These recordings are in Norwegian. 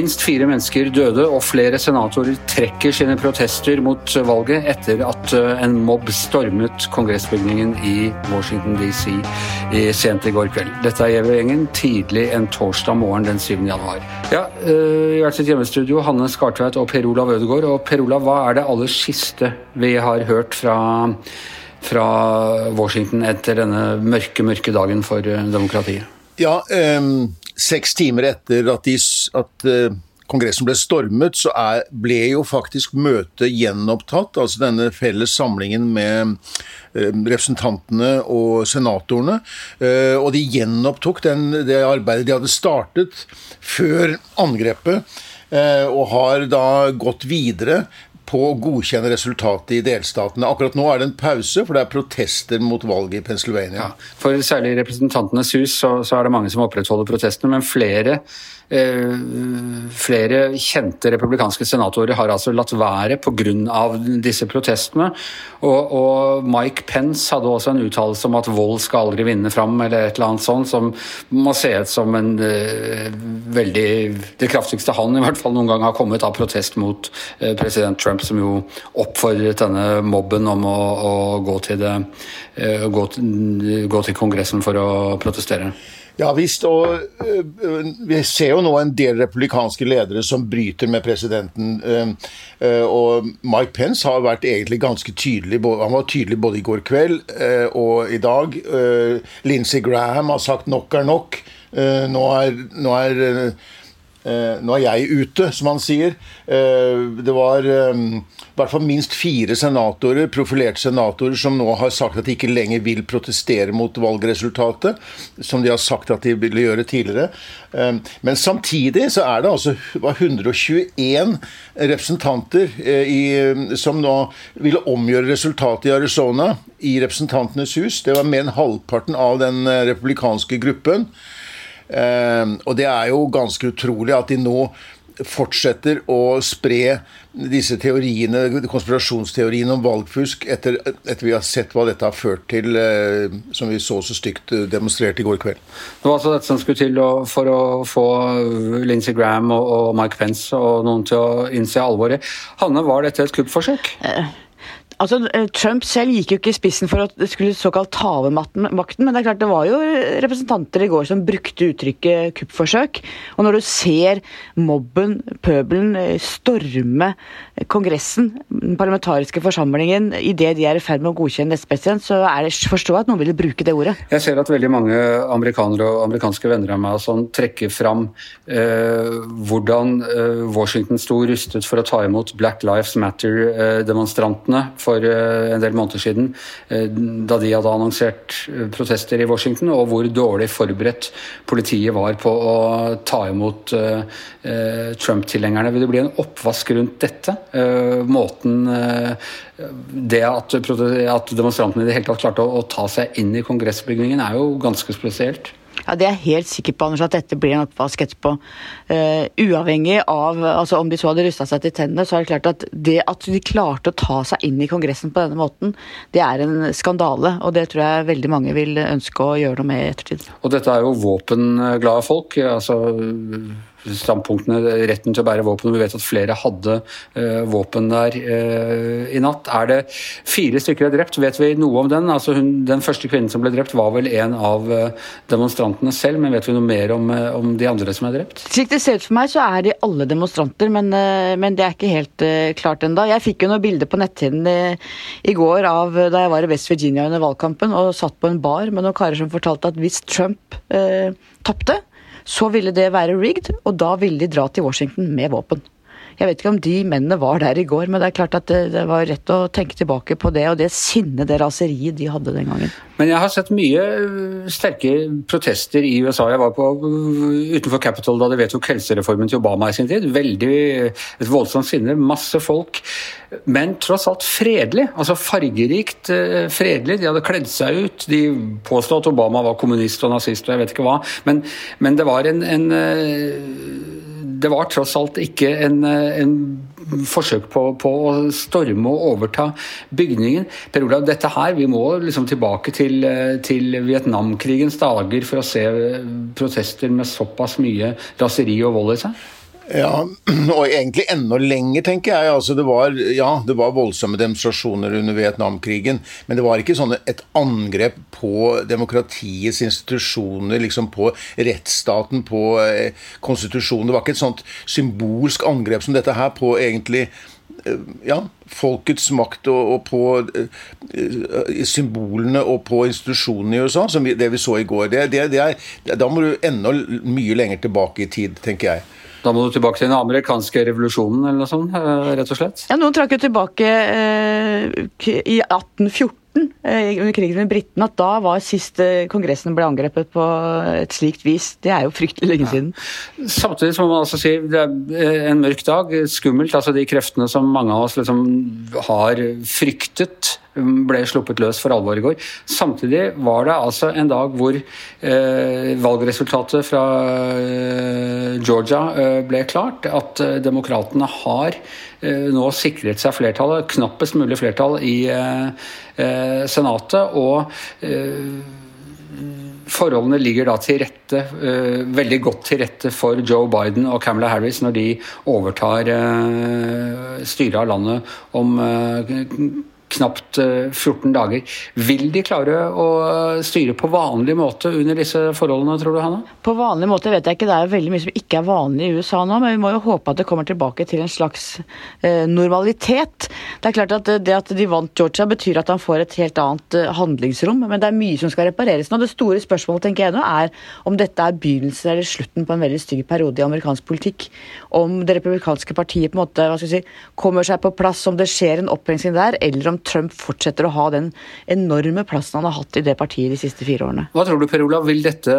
Minst fire mennesker døde, og flere senatorer trekker sine protester mot valget etter at eh, en mobb stormet kongressbygningen i Washington DC sent i går kveld. Dette er Gjever-gjengen tidlig en torsdag morgen den 7. januar. Ja, eh, I hvert sitt hjemmestudio, Hanne Skartveit og Per Olav Ødegaard. Og Per Olav, hva er det aller siste vi har hørt fra fra Washington etter denne mørke, mørke dagen for eh, demokratiet? Ja, um, seks timer etter at, de, at uh, Kongressen ble stormet, så er, ble jo faktisk møtet gjenopptatt. Altså denne felles samlingen med uh, representantene og senatorene. Uh, og de gjenopptok den, det arbeidet de hadde startet før angrepet. Og har da gått videre på å godkjenne resultatet i delstatene. Akkurat nå er det en pause, for det er protester mot valget i Pennsylvania. Ja, for særlig i Representantenes hus så, så er det mange som opprettholder protestene, men flere Eh, flere kjente republikanske senatorer har altså latt være pga. disse protestene. Og, og, Mike Pence hadde også en uttalelse om at vold skal aldri vinne fram, eller et eller annet sånt, som må ut som en uh, veldig Det kraftigste han i hvert fall noen gang har kommet av protest mot uh, president Trump, som jo oppfordret denne mobben om å, å gå, til det, uh, gå, gå til Kongressen for å protestere. Ja visst, og uh, vi ser jo nå en del republikanske ledere som bryter med presidenten. Uh, uh, og Mike Pence har vært egentlig ganske tydelig. Han var tydelig både i går kveld og i dag. Lindsey Graham har sagt 'nok er nok'. nå er, nå er Eh, nå er jeg ute, som han sier. Eh, det var eh, i hvert fall minst fire senatorer, profilerte senatorer som nå har sagt at de ikke lenger vil protestere mot valgresultatet, som de har sagt at de ville gjøre tidligere. Men samtidig så er det altså 121 representanter i, som nå ville omgjøre resultatet i Arizona i Representantenes hus. Det var mer enn halvparten av den republikanske gruppen. Ehm, og det er jo ganske utrolig at de nå fortsetter å spre disse teoriene, konspirasjonsteoriene om valgfusk etter, etter vi har sett hva dette har ført til, eh, som vi så så stygt eh, demonstrert i går kveld. Det var altså dette som skulle til for å få Lindsey Graham og Mike Pence og noen til å innse alvoret. Hanne, var dette et kuppforsøk? Uh. Altså, eh, Trump selv gikk jo ikke i spissen for å skulle såkalt ta over makten, men det er klart det var jo representanter i går som brukte uttrykket kuppforsøk. Og når du ser mobben, pøbelen, eh, storme Kongressen, den parlamentariske forsamlingen, idet de er i ferd med å godkjenne neste president, så er det forstå at noen vil bruke det ordet. Jeg ser at veldig mange amerikanere og amerikanske venner av meg som trekker fram eh, hvordan eh, Washington sto rustet for å ta imot Black Lives Matter-demonstrantene. Eh, for eh, en del måneder siden, eh, da de hadde annonsert eh, protester i Washington, og hvor dårlig forberedt politiet var på å ta imot Trump-tilhengerne. Vil det bli en oppvask rundt dette? Måten Det at, demonstrantene i det hele tatt klarte å ta seg inn i kongressbygningen, er jo ganske spesielt. Ja, Det er jeg helt sikker på, Anders, at dette blir en oppvask etterpå. Uh, uavhengig av altså om de så hadde rusta seg til tennene, så er det klart at det at de klarte å ta seg inn i Kongressen på denne måten, det er en skandale. Og det tror jeg veldig mange vil ønske å gjøre noe med i ettertid. Og dette er jo våpenglade folk. altså standpunktene, retten til å bære våpen. Vi vet at flere hadde uh, våpen der uh, i natt. Er det fire stykker er drept? Vet vi noe om den? Altså hun, den første kvinnen som ble drept, var vel en av uh, demonstrantene selv, men vet vi noe mer om, om, de andre som er drept? Slik det ser ut for meg, så er de alle demonstranter, men, men det er ikke helt klart ennå. Jeg fikk jo noen bilder på netthinnen i, i, går av da jeg var i West Virginia under valgkampen og satt på en bar med noen karer som fortalte at hvis Trump eh, tapte, så ville det være rigged, og da ville de dra til Washington med våpen. Jeg vet ikke om de mennene var der i går, men det er klart at det, det var rett å tenke tilbake på det, og det sinnet, det raseriet de hadde den gangen. Men jeg har sett mye øh, sterke protester i USA. Jeg var på, øh, utenfor Capitol da de vedtok helsereformen til Obama i sin tid. Veldig et voldsomt sinne, masse folk. Men tross alt fredelig. Altså fargerikt øh, fredelig. De hadde kledd seg ut. De påstod at Obama var kommunist og nazist og jeg vet ikke hva. Men, men det var en, en det var tross alt ikke en, en forsøk på, på, å storme og overta bygningen. Per Olav, dette her, vi må liksom tilbake til, til Vietnamkrigens dager for å se protester med såpass mye raseri og vold i seg? Ja, og egentlig enda lenger, tenker jeg. Altså, det, var, ja, det var voldsomme demonstrasjoner under Vietnamkrigen, men det var ikke sånn et angrep på demokratiets institusjoner, liksom på rettsstaten, på eh, konstitusjonen. Det var ikke et sånt symbolsk angrep som dette her på egentlig eh, ja, folkets makt og, og på uh, symbolene og på institusjonene i USA, som vi, det vi så i går. Det, det, det er, da må du enda mye lenger tilbake i tid, tenker jeg. Da må du tilbake til den amerikanske revolusjonen eller noe sånt, eh, rett og slett? Ja, noen trakk jo tilbake eh, i 1814 eh, under krigen med britene at da var sist eh, Kongressen ble angrepet på et slikt vis. Det er jo fryktelig lenge siden. Ja. Samtidig må man altså si det er en mørk dag, skummelt. altså De kreftene som mange av oss liksom har fryktet ble sluppet løs for alvor i går. Samtidig var det altså en dag hvor eh, valgresultatet fra eh, Georgia eh, ble klart. At eh, demokratene har eh, nå sikret seg flertallet, knappest mulig flertall i eh, Senatet. og Forholdene ligger da til rette, uh, veldig godt til rette for Joe Biden og Camilla Harris når de overtar uh, styret av landet om uh, knapt 14 eh, dager. Vil de klare å styre på vanlig måte under disse forholdene, tror du, Hanna? På vanlig måte vet jeg ikke. Det er veldig mye som ikke er vanlig i USA nå, men vi må jo håpe at det kommer tilbake til en slags eh, normalitet. Det er klart at det at de vant Georgia betyr at han får et helt annet eh, handlingsrom, men det er mye som skal repareres nå. Det store spørsmålet tenker jeg nå er om dette er begynnelsen eller slutten på en veldig stygg periode i amerikansk politikk. Om det republikanske partiet på en måte hva skal jeg si, kommer seg på plass, om det skjer en opprensing der, eller om Trump fortsetter å ha den enorme plassen han har hatt i det partiet de siste fire årene. Hva tror du, Per Olav, vil dette,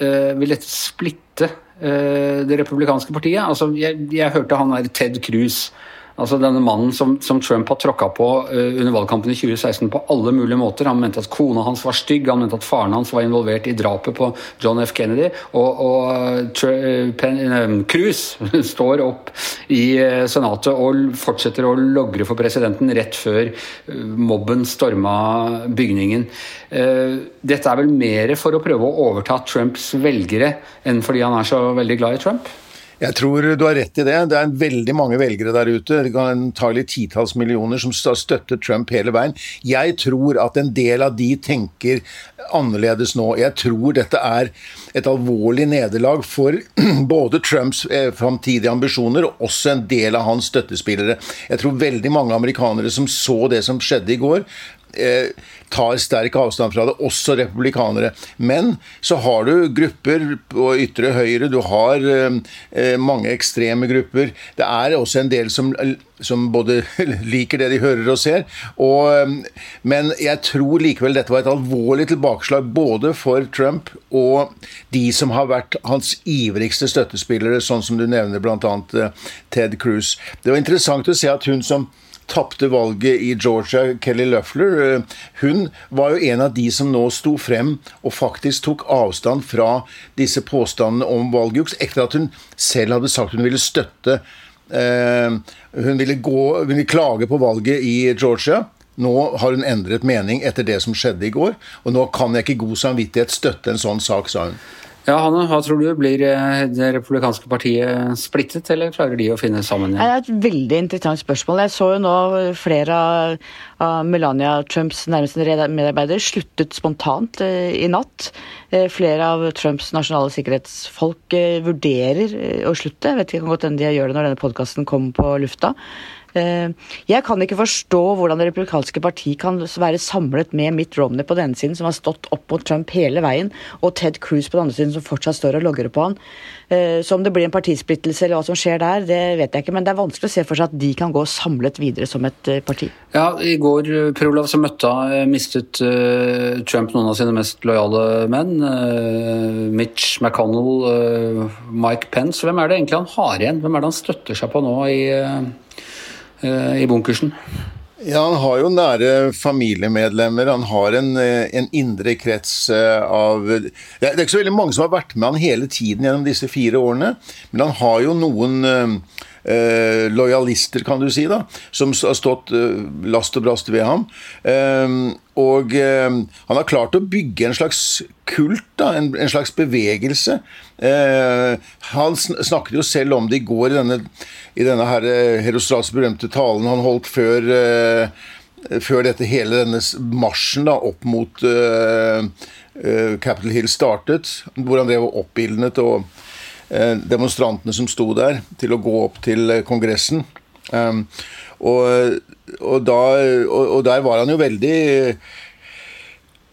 uh, vil dette splitte uh, det republikanske partiet? Altså, jeg, jeg hørte han der Ted Cruz Altså Denne mannen som, som Trump har tråkka på uh, under valgkampen i 2016 på alle mulige måter. Han mente at kona hans var stygg, han mente at faren hans var involvert i drapet på John F. Kennedy. Og, og uh, Cruz står opp i uh, Senatet og fortsetter å logre for presidenten rett før mobben storma bygningen. Dette er vel mer for å prøve å overta Trumps velgere enn fordi han er så veldig glad i Trump? Jeg tror du har rett i det. Det er veldig mange velgere der ute, antagelig titalls millioner, som støtter Trump hele veien. Jeg tror at en del av de tenker annerledes nå. Jeg tror dette er et alvorlig nederlag for både Trumps eh, framtidige ambisjoner og også en del av hans støttespillere. Jeg tror veldig mange amerikanere som så det som skjedde i går, eh, tar sterk avstand fra det, også republikanere. Men så har du grupper på ytre høyre, du har eh, eh, mange ekstreme grupper. Det er også en del som, som både liker det de hører og ser. Og, eh, men jeg tror likevel dette var et alvorlig tilbakeslag både for Trump og de som har vært hans ivrigste støttespillere, sånn som du nevner bl.a. Eh, Ted Cruz. Det var interessant å se at hun som tapte valget i Georgia, Kelly Luffler, eh, hun var jo en av de som nå sto frem og faktisk tok avstand fra disse påstandene om valgjuks, etter at hun selv hadde sagt hun ville støtte eh, Hun ville, gå, hun ville klage på valget i Georgia. Nå har hun endret mening etter det som skjedde i går, og nå kan jeg ikke god samvittighet støtte en sånn sak, sa hun. Ja, Hanne, hva tror du? Blir eh, det republikanske partiet splittet, eller klarer de å finne sammen igjen? Det er et veldig interessant spørsmål. Jeg så jo nå flere av Melania Trumps nærmeste medarbeidere sluttet spontant eh, i natt. Eh, flere av Trumps nasjonale sikkerhetsfolk vurderer å slutte. Jeg vet ikke, kan de gjør det når denne podkasten kommer på lufta. Eh, jeg kan ikke forstå hvordan Det republikanske parti kan være samlet med Mitt Romney på denne siden, som har stått opp mot Trump hele veien, og Ted Cruz på den andre siden, som fortsatt står og logrer på han. Eh, så om det blir en partisplittelse eller hva som skjer der, det vet jeg ikke. Men det er vanskelig å se for seg at de kan gå samlet videre som et eh, parti. Ja, I går Per Olav, som møtte han mistet Trump noen av sine mest lojale menn. Mitch McConnell, Mike Pence. Hvem er det egentlig han har igjen? Hvem er det han støtter seg på nå i i bunkersen? Ja, Han har jo nære familiemedlemmer. Han har en, eh, en, indre krets eh, av Det er ikke så veldig mange som har vært med han hele tiden gjennom disse fire årene, men han har jo noen eh, lojalister, kan du si, da, som har stått eh, last og brast ved ham. Eh, og eh, han har klart å bygge en slags kult, da, en, en slags bevegelse. Eh, han snakket jo selv om det i går i denne, i denne her, Herostrats berømte talen han holdt før før dette hele denne marsjen da, opp mot uh, uh, Capitol Hill startet, hvor han drev og oppildnet og Eh, demonstrantene som sto der, til å gå opp til eh, Kongressen. Um, og, og, da, og, og, der var han jo veldig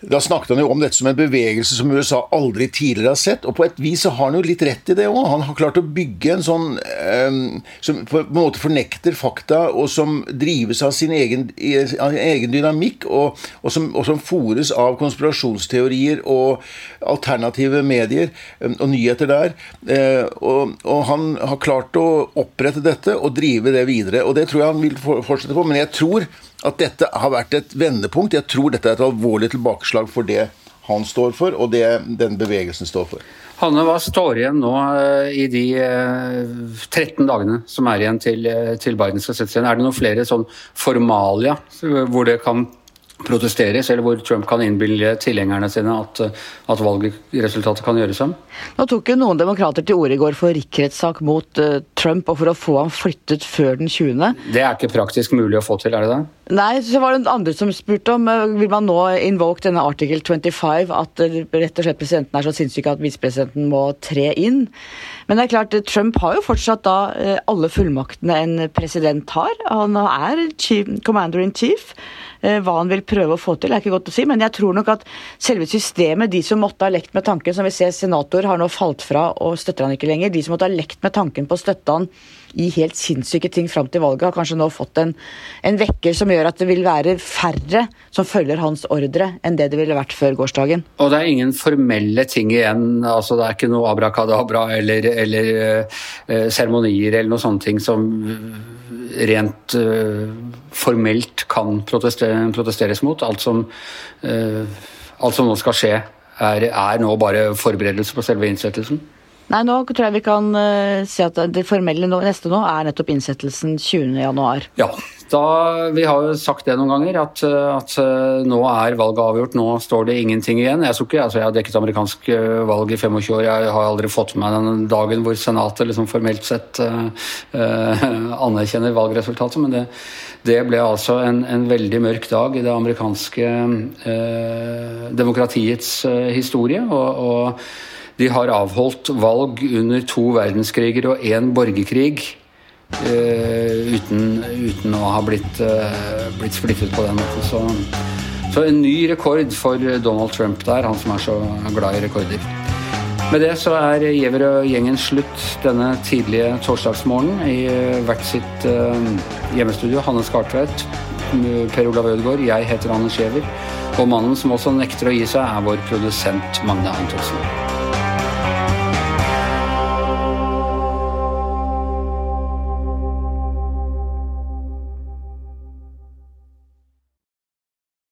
da snakket han jo om dette som en bevegelse som USA aldri tidligere har sett. Og på et vis så har han jo litt rett i det òg. Han har klart å bygge en sånn um, som på en måte fornekter fakta, og som drives av sin egen, egen dynamikk, og, og, som, og som fòres av konspirasjonsteorier og alternative medier um, og nyheter der. Uh, og, og, han har klart å opprette dette og drive det videre. Og det tror jeg han vil fortsette på. Men jeg tror at dette har vært et vendepunkt. Jeg tror dette er et alvorlig tilbakeslag for det han står for, og det den bevegelsen står for. Hanne, hva står igjen nå eh, i de 13 eh, dagene som er igjen til, eh, Biden skal sette seg igjen? Er det noen flere sånn formalia hvor det kan protesteres, eller hvor Trump kan innbille tilhengerne sine at, at valgresultatet kan gjøres om? Nå tok jo noen demokrater til orde i går for riksrettssak mot uh, Trump og for å få ham flyttet før den 20. Det er ikke praktisk mulig å få til, er det det? Nei, så var det andre som spurte om uh, vil man nå invoke denne artikkel 25, at uh, rett og slett presidenten er så sinnssyk at visepresidenten må tre inn. Men det er klart, Trump har jo fortsatt da alle fullmaktene en president har. Han er chief, commander in chief. Eh, hva han vil prøve å få til, er ikke godt å si. Men jeg tror nok at selve systemet, de som måtte ha lekt med tanken, som vi ser senator har nå falt fra og støtter han ikke lenger, de som måtte ha lekt med tanken på å støtte han i helt sinnssyke ting fram til valget, har kanskje nå fått en, en vekker som gjør at det vil være færre som følger hans ordre, enn det det ville vært før gårsdagen. Og det er ingen formelle ting igjen, altså det er ikke noe abrakadabra eller, eller uh, seremonier eller noe sånne ting som rent uh, formelt kan protestere, protesteres mot. Alt som, uh, alt som, nå skal skje, er, er nå bare forberedelse på selve innsettelsen? Nei, nå tror jeg vi kan uh, si at det formelle nå, neste nå er nettopp innsettelsen 20.1. Ja, da, vi har jo sagt det noen ganger, at, at, nå er valget avgjort. Nå står det ingenting igjen. Jeg, ikke, altså jeg har dekket amerikansk eh, valg i 25 år. Jeg har aldri fått med meg den dagen hvor Senatet liksom formelt sett uh, uh, anerkjenner valgresultatet. Men det, det ble altså en, en, veldig mørk dag i det amerikanske uh, demokratiets historie. og, og de har avholdt valg under to verdenskriger og én borgerkrig uh, uten, uten, å ha blitt, uh, blitt, splittet på den måten. Så, så, en ny rekord for Donald Trump der, han som er så glad i rekorder. Med det så er Giæver og gjengen slutt denne tidlige torsdagsmorgenen i eh, hvert sitt hjemmestudio. Hanne Skartveit, Per Olav Ødegaard, jeg heter Anders Skjever. Og mannen som også nekter å gi seg, er vår produsent Magne Antonsen.